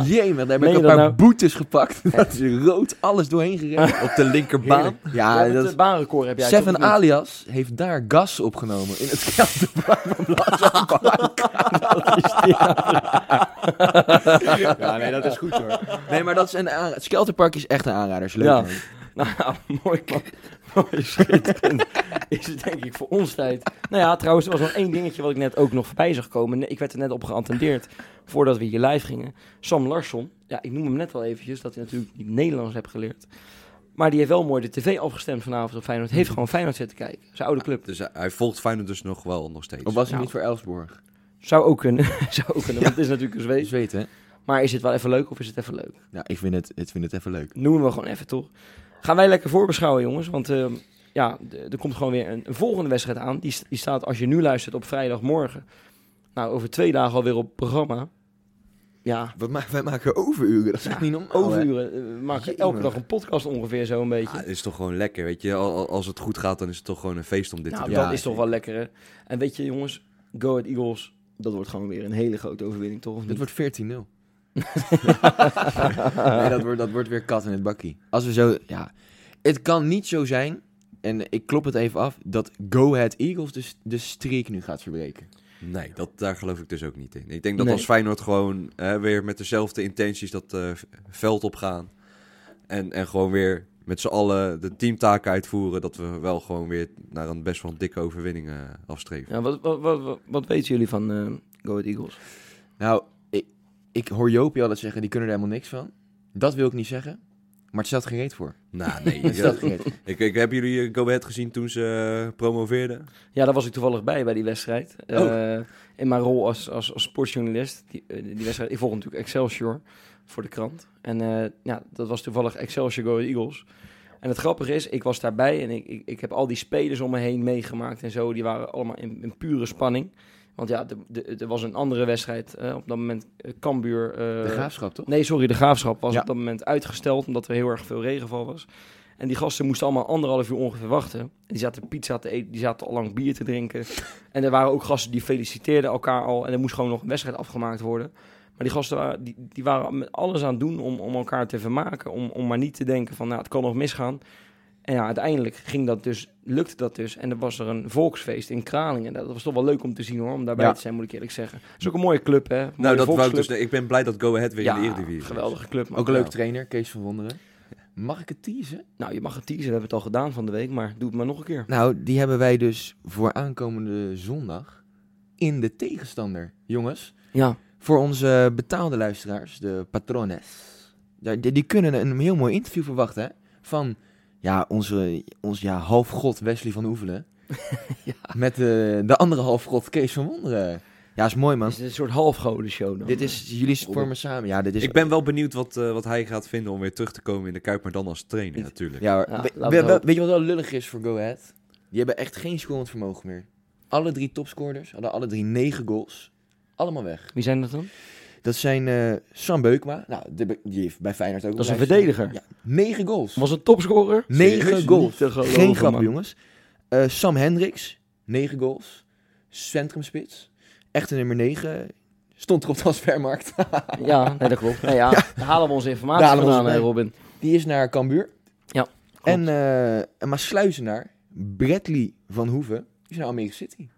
Jemig, daar heb ik een paar nou? boetes gepakt. [laughs] Dat is rood, alles doorheen gerend. [laughs] Op de linkerbaan. Heerlijk. Ja, Ja, dat het baanrecord heb jij Seven? Alias heeft daar gas opgenomen in het Skelterpark van Plaswijk Park. ja, nee, dat is goed hoor. Nee, maar dat is een het Skelterpark is echt een aanrader. Is leuk, Ja. man. Nou, [laughs] mooi man. Mooi schitterend. Is het denk ik voor ons tijd. Nou ja, trouwens, er was nog één dingetje wat ik net ook nog voorbij zag komen. Ik werd er net op geattendeerd voordat we hier live gingen. Sam Larsson, ja, ik noem hem net al eventjes, dat hij natuurlijk niet Nederlands heeft geleerd. Maar die heeft wel mooi de tv afgestemd vanavond op Feyenoord. Heeft gewoon Feyenoord zitten kijken. Zijn oude club. Dus hij- volgt Feyenoord dus nog wel nog steeds. Of was hij Nou. niet voor Elfsborg? Zou ook kunnen. [laughs] Zou ook kunnen, want het is natuurlijk een zweet. Wees weten, hè? Maar is het wel even leuk of is het even leuk? Ja, ik vind het, ik vind het even leuk. Noemen we gewoon even, toch? Gaan wij lekker voorbeschouwen, jongens. Want ehm, ja, er komt gewoon weer een, een volgende wedstrijd aan. Die, die staat, als je nu luistert, op vrijdagmorgen. Nou, over twee dagen alweer op programma. Ja, Wat ma wij maken overuren, dat is echt niet normaal. hè? overuren. Eh, We maken Jemig. elke dag een podcast ongeveer zo een beetje. Ja, het is toch gewoon lekker, weet je. Al- al- Als het goed gaat, dan is het toch gewoon een feest om dit nou, te doen. dat is toch wel lekker, hè? En weet je, jongens, Go Ahead Eagles, dat wordt gewoon weer een hele grote overwinning, toch? Dit niet? wordt 14-0. [laughs] nee, dat wordt, dat wordt weer kat in het bakkie. Als we zo, ja. Het kan niet zo zijn, en ik klop het even af, dat Go Ahead Eagles de, de streak nu gaat verbreken. Nee, dat, daar geloof ik dus ook niet in. Ik denk dat Nee. als Feyenoord gewoon hè, weer met dezelfde intenties dat eh, veld op gaan. En, en gewoon weer met z'n allen de teamtaken uitvoeren. Dat we wel gewoon weer naar een best wel dikke overwinning eh, afstreven. Ja, wat, wat, wat, wat, wat weten jullie van eh Go Ahead Eagles? Nou, ik, hoor Joopie altijd zeggen, die kunnen er helemaal niks van. Dat wil ik niet zeggen, maar het stelt gereed voor. Nou, nee. [laughs] Het gereed. ik, ik heb jullie eh, Go Ahead gezien toen ze eh, promoveerden. Ja, daar was ik toevallig bij, bij die wedstrijd. Oh. Eh, in mijn rol als, als, als sportjournalist. Die, die wedstrijd, ik volg natuurlijk Excelsior voor de krant. En eh, ja, dat was toevallig Excelsior Go Eagles. En het grappige is, ik was daarbij en ik, ik, ik heb al die spelers om me heen meegemaakt en zo. Die waren allemaal in, in pure spanning. Want ja, er was een andere wedstrijd. eh, op dat moment uh, Cambuur... eh, De graafschap, toch? Nee, sorry, de graafschap was Ja. op dat moment uitgesteld omdat er heel erg veel regenval was. En die gasten moesten allemaal anderhalf uur ongeveer wachten. Die zaten pizza te eten, die zaten al lang bier te drinken. [laughs] En er waren ook gasten die feliciteerden elkaar al. En er moest gewoon nog een wedstrijd afgemaakt worden. Maar die gasten waren, die, die waren met alles aan het doen om, om elkaar te vermaken. Om, om maar niet te denken van, nou, het kan nog misgaan. En ja, uiteindelijk ging dat dus, lukte dat dus. En er was er een volksfeest in Kralingen. Dat was toch wel leuk om te zien hoor, om daarbij Ja. te zijn, moet ik eerlijk zeggen. Het is ook een mooie club, hè? Mooie Nou, dat wou ik, dus, ik ben blij dat Go Ahead weer in de Eredivisie is. geweldige club. man. Ook een leuke Ja. trainer, Kees van Wonderen. Mag ik het teasen? Nou, je mag het teasen, we hebben het al gedaan van de week, maar doe het maar nog een keer. Nou, die hebben wij dus voor aankomende zondag in de tegenstander, jongens. Ja, Voor onze betaalde luisteraars, de patrones. Ja, Die, die kunnen een heel mooi interview verwachten hè? van ja, onze, onze ja, halfgod Wesley van Oevelen. [laughs] Ja. Met de, de andere halfgod Kees van Wonderen. Ja, is mooi man. is het een soort halfgoden show dan? Dit is, jullie vormen samen. Ja, dit is... Ik ben wel benieuwd wat, eh, wat hij gaat vinden om weer terug te komen in de Kuip, maar dan als trainer natuurlijk. Ja, We- weet je wat wel lullig is voor Go Ahead? Die hebben echt geen scorend vermogen meer. Alle drie topscorers hadden alle drie negen goals. Allemaal weg. Wie zijn dat dan? Dat zijn eh, Sam Beukma. Nou, die, die heeft bij Feyenoord ook Dat is een verdediger. Ja, negen goals. Was het topscorer? Negen goals. Geloven, Geen grap, man. jongens. Eh, Sam Hendricks, negen goals. Centrumspits. Echte nummer 9. Stond er op de transfermarkt. [laughs] Ja, nee, dat klopt. Nee, [laughs] ja, Daar halen we onze informatie Daar halen we vandaan, onze bij. Robin. Die is naar Cambuur. Ja, En eh een Maasluizenaar, Bradley van Hoeven, die is naar Almere City.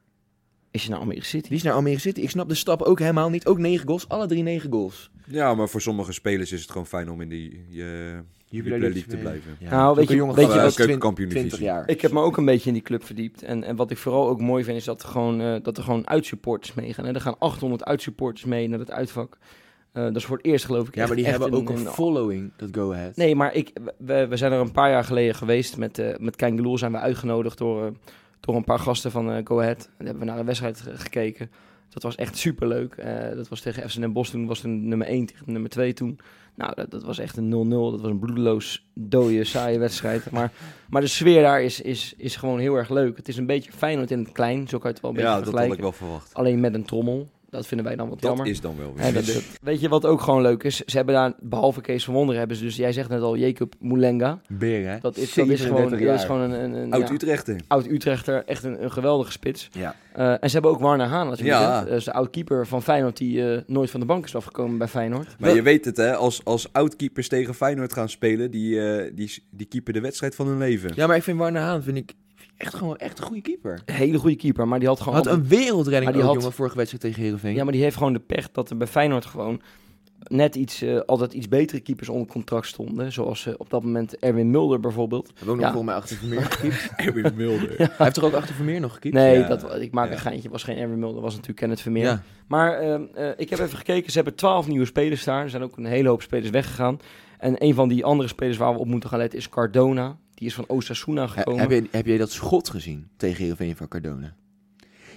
Is je naar Almere City? Die is naar Almere City. Ik snap de stap ook helemaal niet. Ook negen goals. Alle drie negen goals. Ja, maar voor sommige spelers is het gewoon fijn om in die je, Jupiler League te blijven. Ja, Nou, ook weet een je- jongen weet je eh, wat- 20 Keukenkampioen-divisie. 20 jaar. Ik heb me ook een beetje in die club verdiept. En, en wat ik vooral ook mooi vind, is dat er gewoon, eh, dat er gewoon uitsupporters meegaan. hè. Er gaan 800 uitsupporters mee naar het uitvak. Eh, dat is voor het eerst, geloof ik. Ja, echt- maar die hebben ook een in- following, dat Go Ahead. Nee, maar ik, we, we zijn er een paar jaar geleden geweest. Met, eh met Kein Geloel zijn we uitgenodigd door, eh, door een paar gasten van eh, Go Ahead. En hebben we naar een wedstrijd ge- gekeken. Dat was echt superleuk. Eh dat was tegen FC Den Bosch toen, was het nummer 1 tegen nummer 2 toen. Nou, dat, dat was echt een 0-0. Dat was een bloedeloos, dode, saaie wedstrijd. Maar, maar de sfeer daar is, is, is gewoon heel erg leuk. Het is een beetje Feyenoord in het klein, zo kan je het wel een beetje Ja, dat had vergelijken. ik wel verwacht. Alleen met een trommel. Dat vinden wij dan wat Dat jammer. is dan wel weer. Dat- dat- weet je wat ook gewoon leuk is? Ze hebben daar, behalve Kees van Wonderen, hebben ze dus, jij zegt net al, Jacob Moulenga. Beer, hè? Dat is, dat is gewoon, 37 dat is gewoon een, een, een Oud ja, Utrechter. oud-Utrechter, echt een, een geweldige spits. Ja. Eh, en ze hebben ook Warner Haan natuurlijk. Ja. hè. Dat is de oud-keeper van Feyenoord die eh, nooit van de bank is afgekomen bij Feyenoord. Maar je weet het, hè? Als, als oudkeepers tegen Feyenoord gaan spelen, die, eh, die, die keeper de wedstrijd van hun leven. ja, maar ik vind Warner Haan vind ik echt gewoon echt een goede keeper. Een hele goede keeper, maar die had gewoon... Had altijd- een wereldredding Maar die ook, had- jongen, vorige wedstrijd tegen Heerenveen. Ja, maar die heeft gewoon de pech dat er bij Feyenoord gewoon net iets, eh, altijd iets betere keepers onder contract stonden. Zoals eh, op dat moment Erwin Mulder bijvoorbeeld. Hij ook nog volgens mij achter Vermeer gekiept. [laughs] Erwin Mulder. Hij heeft er ook achter Vermeer nog gekiept? Nee, Ja. dat, ik maak Ja. een geintje. was geen Erwin Mulder, was natuurlijk Kenneth Vermeer. Ja. Maar ehm, eh, ik heb even gekeken. Ze hebben twaalf nieuwe spelers daar. Er zijn ook een hele hoop spelers weggegaan. En een van die andere spelers waar we op moeten gaan letten is Cardona. Die is van Osasuna gekomen. Heb je, heb je dat schot gezien tegen Heerenveen van Cardona?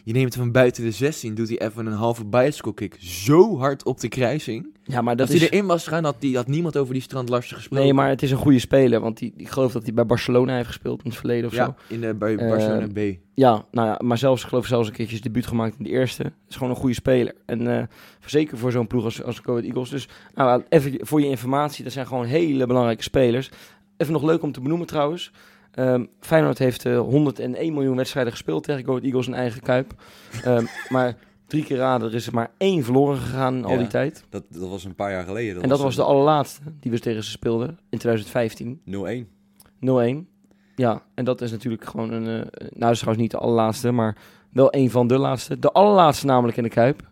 Je neemt hem van buiten de 16, doet hij even een halve bicycle kick zo hard op de kruising. ja, maar dat Als hij is... erin was gegaan, had, die, had niemand over die strand lastig gesproken. Nee, maar het is een goede speler. Want die, ik geloof dat hij bij Barcelona heeft gespeeld in het verleden of zo. ja, in de, bij Eh, Barcelona B. Ja, nou ja, maar zelfs, ik geloof zelfs een keertje zijn debuut gemaakt in de eerste. Het is gewoon een goede speler. En eh, zeker voor zo'n ploeg als, als Go Ahead Eagles. Dus nou, even voor je informatie, dat zijn gewoon hele belangrijke spelers. Even nog leuk om te benoemen trouwens. Ehm, Feyenoord heeft eh 101 miljoen wedstrijden gespeeld tegen Go Eagles in eigen kuip. [laughs] Ehm, maar drie keer raden, er is er maar één verloren gegaan in al die tijd. Dat, dat was een paar jaar geleden. en dat was de allerlaatste die we tegen ze speelden in 2015. 0-1. 0-1. Ja, en dat is natuurlijk gewoon een... eh, nou, dat is trouwens niet de allerlaatste, maar wel een van de laatste. De allerlaatste namelijk in de Kuip. Dat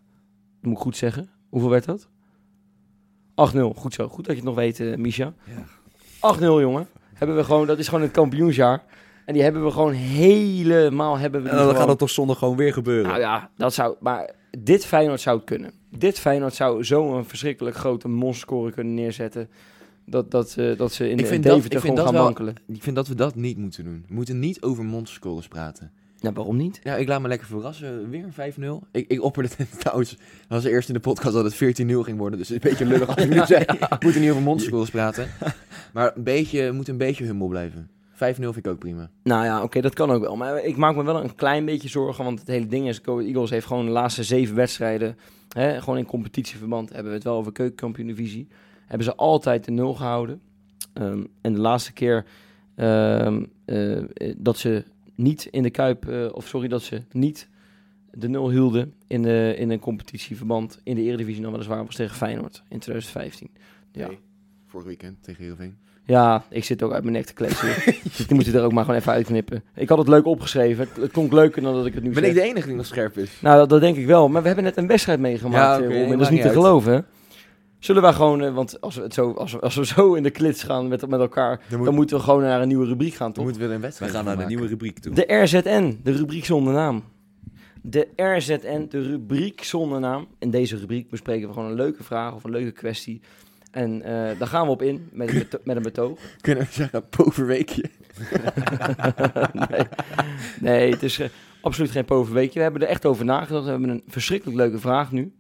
moet ik goed zeggen. Hoeveel werd dat? 8-0. Goed zo. Goed dat je het nog weet, eh Misha. Ja. 8-0, jongen. Hebben we gewoon, dat is gewoon het kampioensjaar. En die hebben we gewoon helemaal... Hebben we En dan gaat dat toch zondag gewoon weer gebeuren. Nou ja, dat zou... Maar dit Feyenoord zou het kunnen. Dit Feyenoord zou zo'n verschrikkelijk grote monsterscore kunnen neerzetten... Dat, dat, eh, dat ze in, Ik de vind in dat- Deventer ik vind gewoon dat gaan wel- wankelen. Ik vind dat we dat niet moeten doen. We moeten niet over monsterscores praten. Ja, waarom niet? Ja, ik laat me lekker verrassen. Weer een 5-0. Ik, ik opperde het [laughs] trouwens. Dat was eerst in de podcast dat het 14-0 ging worden. Dus het is een beetje lullig als [laughs] ik nu zeg. We moeten niet over monsterscores praten. Maar een beetje, moet een beetje humble blijven. 5-0 vind ik ook prima. Nou ja, oké, dat kan ook wel. Maar ik maak me wel een klein beetje zorgen. Want het hele ding is, Go Eagles heeft gewoon de laatste zeven wedstrijden... Hè, gewoon in competitieverband hebben we het wel over keukenkampioen-divisie. Hebben ze altijd de nul gehouden. Ehm, en de laatste keer ehm, eh, eh, dat ze niet in de Kuip... eh, of sorry, dat ze niet de nul hielden in, de, in een competitieverband... in de Eredivisie dan weliswaar was tegen Feyenoord in 2015. Ja. Nee, Vorig weekend tegen Heerenveen. Ja, ik zit ook uit mijn nek te kletsen. dus [laughs] die moet je er ook maar gewoon even uitknippen. Ik had het leuk opgeschreven. Het, het klonk leuker dan dat ik het nu Ben zeg. ik de enige die nog scherp is? Nou, dat, dat denk ik wel. Maar we hebben net een wedstrijd meegemaakt, Ja, oké, en dat is niet te uit. geloven, hè? Zullen wij gewoon, eh, want als we, het zo, als, we, als we zo in de klits gaan met, met elkaar, Dan, dan moeten we gewoon naar een nieuwe rubriek gaan, dan toch? moeten we een We wedstrijd gaan van naar de nieuwe rubriek toe. De RZN, de rubriek zonder naam. De RZN, de rubriek zonder naam. In deze rubriek bespreken we gewoon een leuke vraag of een leuke kwestie. En eh, daar gaan we op in met een, beto- met een betoog. Kunnen we zeggen, poverweekje. [laughs] nee. nee, het is eh, absoluut geen poverweekje. We hebben er echt over nagedacht. We hebben een verschrikkelijk leuke vraag nu.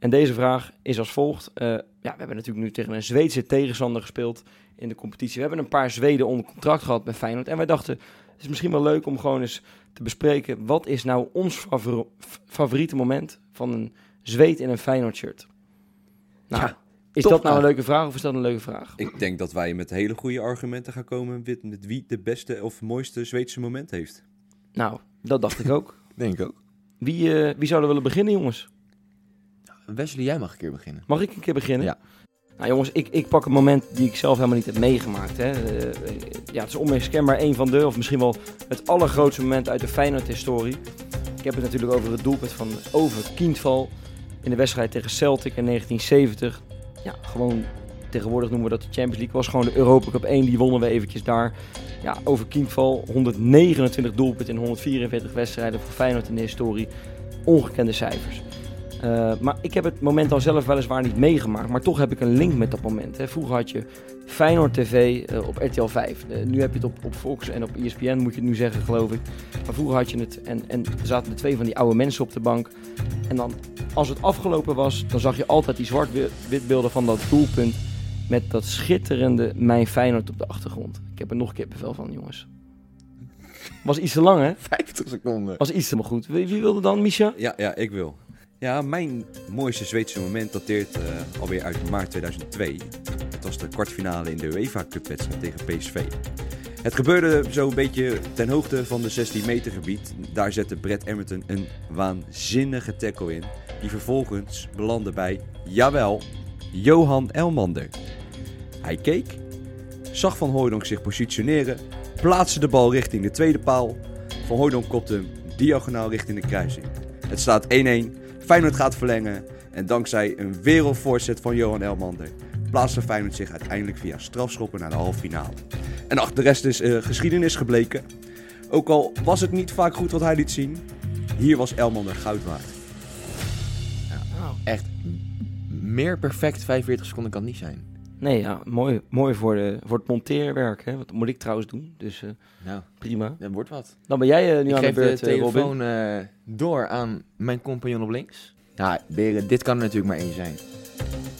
En deze vraag is als volgt. Eh, ja, we hebben natuurlijk nu tegen een Zweedse tegenstander gespeeld in de competitie. We hebben een paar Zweden onder contract gehad bij Feyenoord. En wij dachten, het is misschien wel leuk om gewoon eens te bespreken... wat is nou ons favor- favoriete moment van een Zweed in een Feyenoord shirt? Nou, Ja, is dat nou een leuke vraag of is dat een leuke vraag? Ik denk dat wij met hele goede argumenten gaan komen met, met wie de beste of mooiste Zweedse moment heeft. Nou, dat dacht ik ook. [laughs] Denk ik ook. Wie, eh, wie zouden willen beginnen, jongens? Wesley, jij mag een keer beginnen. Mag ik een keer beginnen? Ja. Nou jongens, ik, ik pak een moment die ik zelf helemaal niet heb meegemaakt. Hè. Eh, eh, ja, het is onmiskenbaar een van de, of misschien wel het allergrootste moment uit de Feyenoord-historie. Ik heb het natuurlijk over het doelpunt van Over Kindval in de wedstrijd tegen Celtic in 1970. Ja, gewoon tegenwoordig noemen we dat de Champions League. was gewoon de Europa Cup 1, die wonnen we eventjes daar. Ja, Over Kindval, 129 doelpunten in 144 wedstrijden voor Feyenoord in de historie. Ongekende cijfers. Eh, maar ik heb het moment al zelf weliswaar niet meegemaakt. Maar toch heb ik een link met dat moment. Hè. Vroeger had je Feyenoord TV eh, op RTL 5. Eh, nu heb je het op, op Fox en op ESPN, moet je het nu zeggen, geloof ik. Maar vroeger had je het. En, en zaten er twee van die oude mensen op de bank. En dan, als het afgelopen was, dan zag je altijd die zwart-wit beelden van dat doelpunt. Met dat schitterende Mijn Feyenoord op de achtergrond. Ik heb er nog kippenvel van, jongens. Was iets te lang, hè? [laughs] 50 seconden. Was iets te maar goed. Wie, wie wilde dan, Misha? Ja, ja, ik wil. Ja, mijn mooiste Zweedse moment dateert eh, alweer uit maart 2002. Het was de kwartfinale in de UEFA Cup wedstrijd tegen PSV. Het gebeurde zo'n beetje ten hoogte van de 16 meter gebied. Daar zette Brett Emerton een waanzinnige tackle in. Die vervolgens belandde bij, jawel, Johan Elmander. Hij keek, zag Van Hooydonk zich positioneren, plaatste de bal richting de tweede paal. Van Hooydonk kopte hem diagonaal richting de kruising. Het staat 1-1. Feyenoord gaat verlengen. En dankzij een wereldvoorzet van Johan Elmander plaatste Feyenoord zich uiteindelijk via strafschoppen naar de halve finale. En ach, de rest is eh, geschiedenis gebleken. Ook al was het niet vaak goed wat hij liet zien, hier was Elmander goud waard. Echt m- meer perfect 45 seconden kan niet zijn. Nee, ja, mooi, mooi voor, de, voor het monteerwerk. Hè? Dat moet ik trouwens doen, dus eh, Nou, prima. dat wordt wat. Dan ben jij eh, nu ik aan de geef de beurt, eh, telefoon eh, door aan mijn compagnon op links. Ja, beren, dit kan er natuurlijk maar één zijn.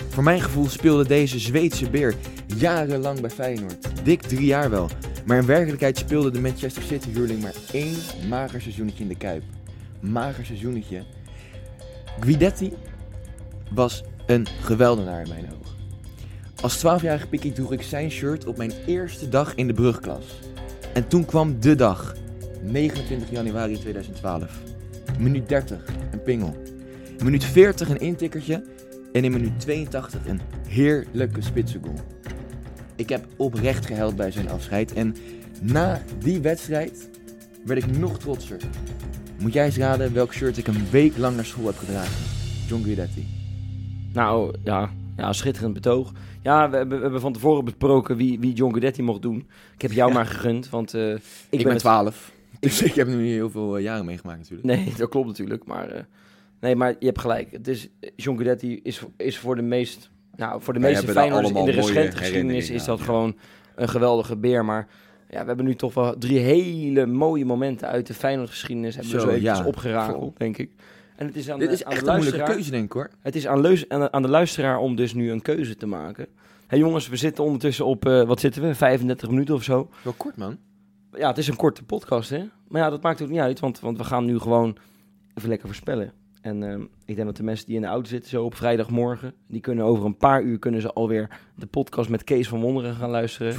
Voor mijn gevoel speelde deze Zweedse beer jarenlang bij Feyenoord. Dik drie jaar wel. Maar in werkelijkheid speelde de Manchester City huurling maar één mager seizoenetje in de Kuip. Mager seizoenetje. Guidetti was een geweldenaar in mijn ogen. Als 12-jarige pikkie droeg ik zijn shirt op mijn eerste dag in de brugklas. En toen kwam de dag. 29 januari 2012. Minuut 30, een pingel. Minuut 40, een intikkertje. En in minuut 82 een heerlijke spitsengoal. Ik heb oprecht gehuild bij zijn afscheid. En na die wedstrijd werd ik nog trotser. Moet jij eens raden welk shirt ik een week lang naar school heb gedragen? John Guidetti. Nou, ja, ja, schitterend betoog. Ja, we hebben, we hebben van tevoren besproken wie, wie John Guidetti mocht doen. Ik heb jou Ja. maar gegund, want eh, ik, Ik, ben ben het 12. Dus ik heb nu heel veel eh, jaren meegemaakt natuurlijk. Nee, [laughs] dat klopt natuurlijk. Maar, eh, nee, maar je hebt gelijk. Het is, John Guidetti is, is voor de meest, nou, voor de meeste Feyenoorders in de recente geschiedenis is dat gewoon een geweldige beer. Maar ja, we hebben nu toch wel drie hele mooie momenten uit de Feyenoord-geschiedenis hebben we Zo, zo eventjes ja. opgerakeld, denk ik. En het is aan, Dit de, is aan echt de een moeilijke luisteraar. keuze denk ik hoor. Het is aan, aan, aan de luisteraar om dus nu een keuze te maken. Hé jongens, we zitten ondertussen op, eh, wat zitten we, 35 minuten of zo. Wel kort man. Ja, het is een korte podcast, hè. Maar ja, dat maakt ook niet uit, want, want we gaan nu gewoon even lekker voorspellen. En ehm, ik denk dat de mensen die in de auto zitten, zo op vrijdagmorgen, die kunnen over een paar uur kunnen ze alweer de podcast met Kees van Wonderen gaan luisteren.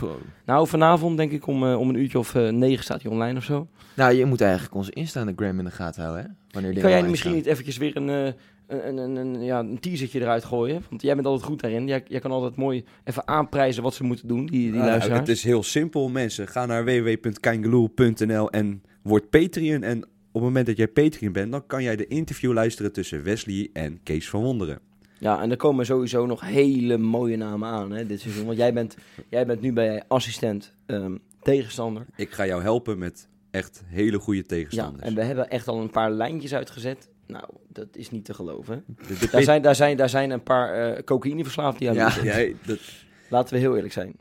Nou, vanavond denk ik om, eh, om een uurtje of eh, negen staat hij online of zo. Nou, je moet eigenlijk onze Instagram in de gaten houden, hè? Wanneer kan jij misschien niet eventjes weer een, eh, een, een, een, een, ja, een teasertje eruit gooien? Want jij bent altijd goed daarin. Jij, jij kan altijd mooi even aanprijzen wat ze moeten doen, die, die Nou, luisteraars. het is heel simpel, mensen. Ga naar www.kangaloo.nl en word Patreon. En op het moment dat jij Patreon bent, dan kan jij de interview luisteren tussen Wesley en Kees van Wonderen. Ja, en er komen sowieso nog hele mooie namen aan hè, dit seizoen. Want jij bent, jij bent nu bij assistent ehm, tegenstander. Ik ga jou helpen met echt hele goede Ja, tegenstanders. en we hebben echt al een paar lijntjes uitgezet. Nou, dat is niet te geloven. De- de Daar zijn, daar zijn, daar zijn een paar eh cocaïneverslaafden die aan Ja. Ja, dat, Laten we heel eerlijk zijn.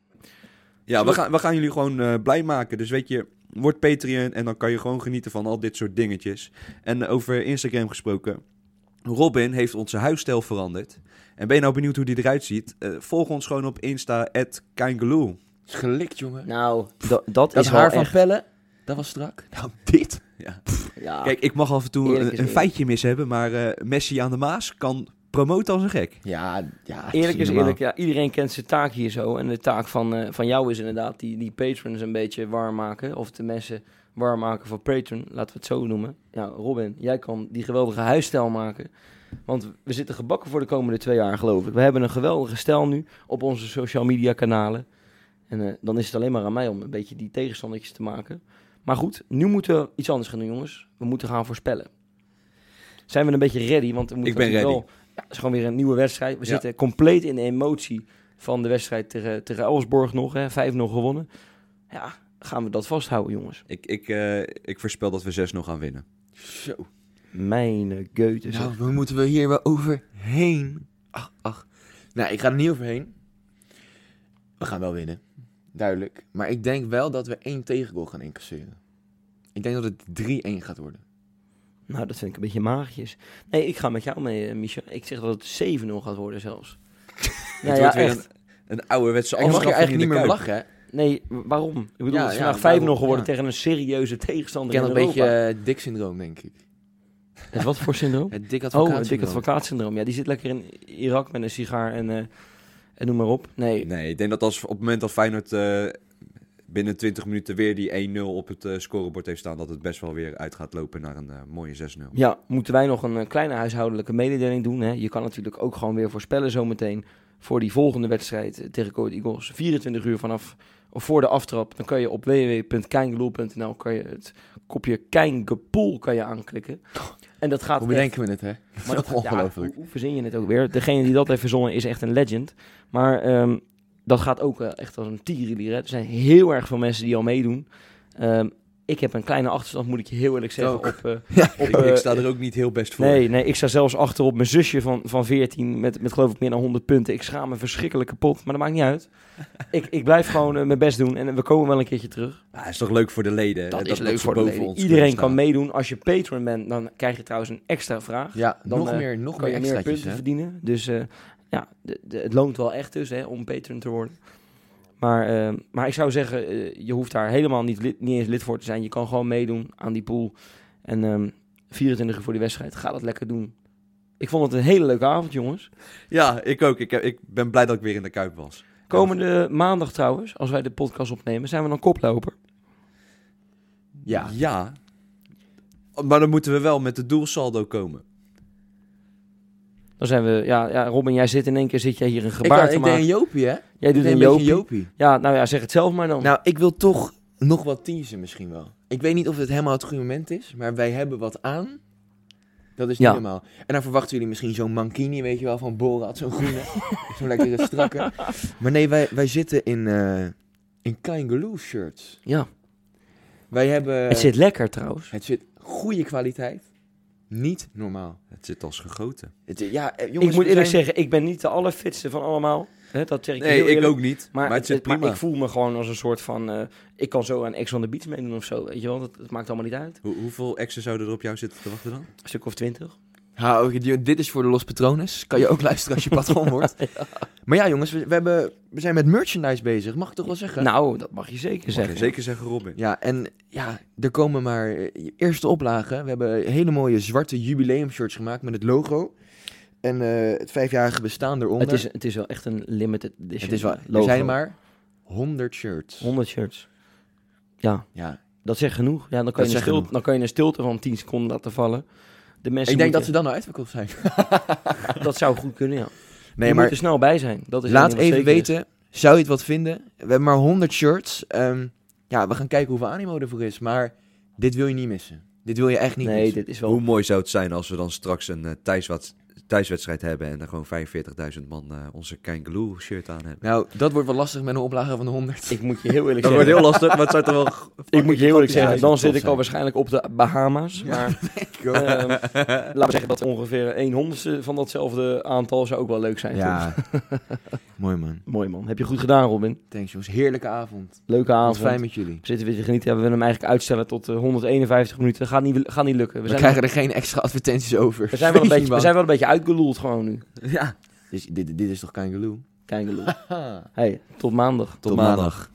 ja we, gaan, we gaan jullie gewoon eh, blij maken. Dus weet je, word Patreon en dan kan je gewoon genieten van al dit soort dingetjes. En over Instagram gesproken. Robin heeft onze huisstijl veranderd. En ben je nou benieuwd hoe die eruit ziet? Eh, volg ons gewoon op Insta, Kangaloo. is gelikt, jongen. Nou, da- dat, dat is haar van echt... Pelle, dat was strak. Nou, dit. Ja. Ja, Kijk, ik mag af en toe een, feitje mis hebben, maar eh, Messi aan de Maas kan promoten als een gek. Ja, ja. eerlijk is normaal. eerlijk. Ja, iedereen kent zijn taak hier zo. En de taak van, eh, van jou is inderdaad die, die patrons een beetje warm maken. Of de mensen warm maken voor patron. Laten we het zo noemen. Ja, Robin, jij kan die geweldige huisstijl maken. Want we zitten gebakken voor de komende twee jaar, geloof ik. We hebben een geweldige stijl nu op onze social media kanalen. En eh, dan is het alleen maar aan mij om een beetje die tegenstandertjes te maken. Maar goed, nu moeten we iets anders gaan doen, jongens. We moeten gaan voorspellen. Zijn we een beetje ready? Want we moeten Ik ben ready. Wel, ja, het is gewoon weer een nieuwe wedstrijd. We Ja. zitten compleet in de emotie van de wedstrijd tegen, tegen Elfsborg nog. hè, 5-0 gewonnen. Ja, gaan we dat vasthouden, jongens. Ik, ik, eh, ik voorspel dat we 6-0 gaan winnen. Zo. Mijn geuten. Nou, waar moeten we hier wel overheen? Ach, ach. Nou, ik ga er niet overheen. We gaan wel winnen. Duidelijk. Maar ik denk wel dat we één tegengoal gaan incasseren. Ik denk dat het 3-1 gaat worden. Nou, dat vind ik een beetje magisch. Nee, ik ga met jou mee, eh, Michel. Ik zeg dat het 7-0 gaat worden zelfs. [laughs] Nou ja, weer echt. een, een ouderwetse Ik mag je eigenlijk niet meer Kuip. lachen, hè? Nee, waarom? Ik bedoel, Ja, het is ja, vandaag 5-0 daarom, geworden ja. tegen een serieuze Ik tegenstander ken in een beetje eh, Dick-syndroom, denk ik. Het wat voor syndroom? [laughs] Het dik Oh, advocaat dik advocaatsyndroom. Ja, die zit lekker in Irak met een sigaar en, eh, en noem maar op. Nee, Nee, ik denk dat als op het moment dat Feyenoord binnen 20 minuten weer die 1-0 op het eh, scorebord heeft staan, dat het best wel weer uit gaat lopen naar een eh, mooie 6-0. Ja, moeten wij nog een eh, kleine huishoudelijke mededeling doen. Hè? Je kan natuurlijk ook gewoon weer voorspellen zometeen voor die volgende wedstrijd tegen Code Eagles. 24 uur vanaf, of voor de aftrap, dan kan je op www.kijngeloel.nl kan je het kopje Kijngepoel kan je aanklikken. En dat gaat Hoe echt- bedenken we het, hè? Maar dat, [laughs] Ongelooflijk. Ja, hoe, hoe verzin je het ook weer? Degene die dat heeft verzonnen is echt een legend. Maar ehm, dat gaat ook eh, echt als een tierenlier. Er zijn heel erg veel mensen die al meedoen. Ehm, ik heb een kleine achterstand, moet ik je heel eerlijk zeggen. Ook. Op, eh, [laughs] Ja, op, ik, ik eh, sta er ook niet heel best voor. Nee, nee, ik sta zelfs achter op mijn zusje van, van 14 met, met geloof ik meer dan 100 punten. Ik schaam me verschrikkelijk kapot, maar dat maakt niet uit. [laughs] ik, ik blijf gewoon mijn best doen en we komen wel een keertje terug. Het is toch leuk voor de leden? Dat hè, is leuk voor de boven leden. ons Iedereen kan meedoen. Als je patron bent, dan krijg je trouwens een extra vraag. ja Dan, nog meer, nog meer meer punten hè? verdienen. Dus ja, de, de- het loont wel echt dus hè, om patron te worden. Maar, eh, maar ik zou zeggen, eh, je hoeft daar helemaal niet, lid, niet eens lid voor te zijn. Je kan gewoon meedoen aan die pool. En ehm 24 uur voor die wedstrijd, ga dat lekker doen. Ik vond het een hele leuke avond, jongens. Ja, ik ook. Ik, ik ben blij dat ik weer in de Kuip was. Komende maandag trouwens, als wij de podcast opnemen, zijn we dan koploper. Ja. Ja. Maar dan moeten we wel met de doelsaldo komen. Dan zijn we, ja, ja Robin, jij zit in één keer zit jij hier een Ik, gebaar had- te ik deed maken. een Jopie, hè? Jij Ik doet een beetje Jopie. Jopie. Ja, nou ja, zeg het zelf maar dan. Nou, ik wil toch nog wat teasen misschien wel. Ik weet niet of het helemaal het goede moment is, maar wij hebben wat aan. Dat is niet Ja. helemaal. En dan verwachten jullie misschien zo'n mankini, weet je wel, van Borat, zo'n groene. [laughs] zo'n lekkere strakke. Maar nee, wij, wij zitten in, eh in Kangaloo shirts. ja, Wij hebben... het zit lekker trouwens. Het zit goede kwaliteit. Niet normaal. Het zit als gegoten. Het, ja, eh, jongens, ik moet eerlijk zijn- zeggen, ik ben niet de allerfitste van allemaal. Hè, dat zeg ik Nee, heel ik eerlijk. ook niet. Maar, Maar, het zit prima. ik voel me gewoon als een soort van... eh, ik kan zo aan Ex on the Beach meedoen of zo, weet je wel. Dat, dat maakt allemaal niet uit. Hoe- hoeveel exen zouden er op jou zitten te wachten dan? Een stuk of twintig. Dit is voor de Los Patrones. Kan je ook [laughs] luisteren als je patron wordt. [laughs] Maar ja, jongens, we, we, hebben, we zijn met merchandise bezig. Mag ik toch wel zeggen? Nou, dat mag je zeker Mag zeggen. je zeker zeggen, Robin. Ja, en ja, er komen maar eh, eerste oplagen. We hebben hele mooie zwarte jubileumshirts gemaakt met het logo. En eh, het vijfjarige bestaan eronder. Het is, het is wel echt een limited edition het is wel, er zijn maar 100 shirts. 100 shirts. Ja, Ja. dat zegt genoeg. Ja, dan, kan Dat je een zegt stilte, genoeg. dan kan je een stilte van 10 seconden laten vallen. De mensen Ik denk dat ze dan nou uitverkocht zijn. [laughs] Dat zou goed kunnen, ja. Nee, je maar moet er snel bij zijn. Dat is laat wat even is. weten, zou je het wat vinden? We hebben maar 100 shirts. Ehm, ja, we gaan kijken hoeveel animo ervoor is. Maar dit wil je niet missen. Dit wil je echt niet Nee, missen. dit is wel... Hoe mooi zou het zijn als we dan straks een eh, thuiswed- thuiswedstrijd hebben en er gewoon 45.000 man eh, onze Kangaloo shirt aan hebben. Nou, dat wordt wel lastig met een oplage van de 100. Ik moet je heel eerlijk [laughs] Dat zeggen... wordt heel lastig, maar het zou toch wel... [laughs] Ik moet je heel eerlijk zeggen, dat dan zit ik al waarschijnlijk op de Bahama's. Ja, Maar [laughs] ehm, laten we zeggen dat ongeveer een honderdste van datzelfde aantal zou ook wel leuk zijn. Ja, mooi man. Mooi man. Heb je goed gedaan, Robin. Thanks jongens, heerlijke avond. Leuke Wat avond. fijn met jullie. We zitten weer te genieten. Ja, we willen hem eigenlijk uitstellen tot eh, 151 minuten. Gaat niet, gaat niet lukken. We We, zijn, krijgen er geen extra advertenties over. we, zijn wel een beetje, we zijn wel een beetje uitgeloeld gewoon nu. Ja. Dus dit, dit is toch Kangaloo? Kangaloo. [laughs] Hey, tot maandag. Tot maandag.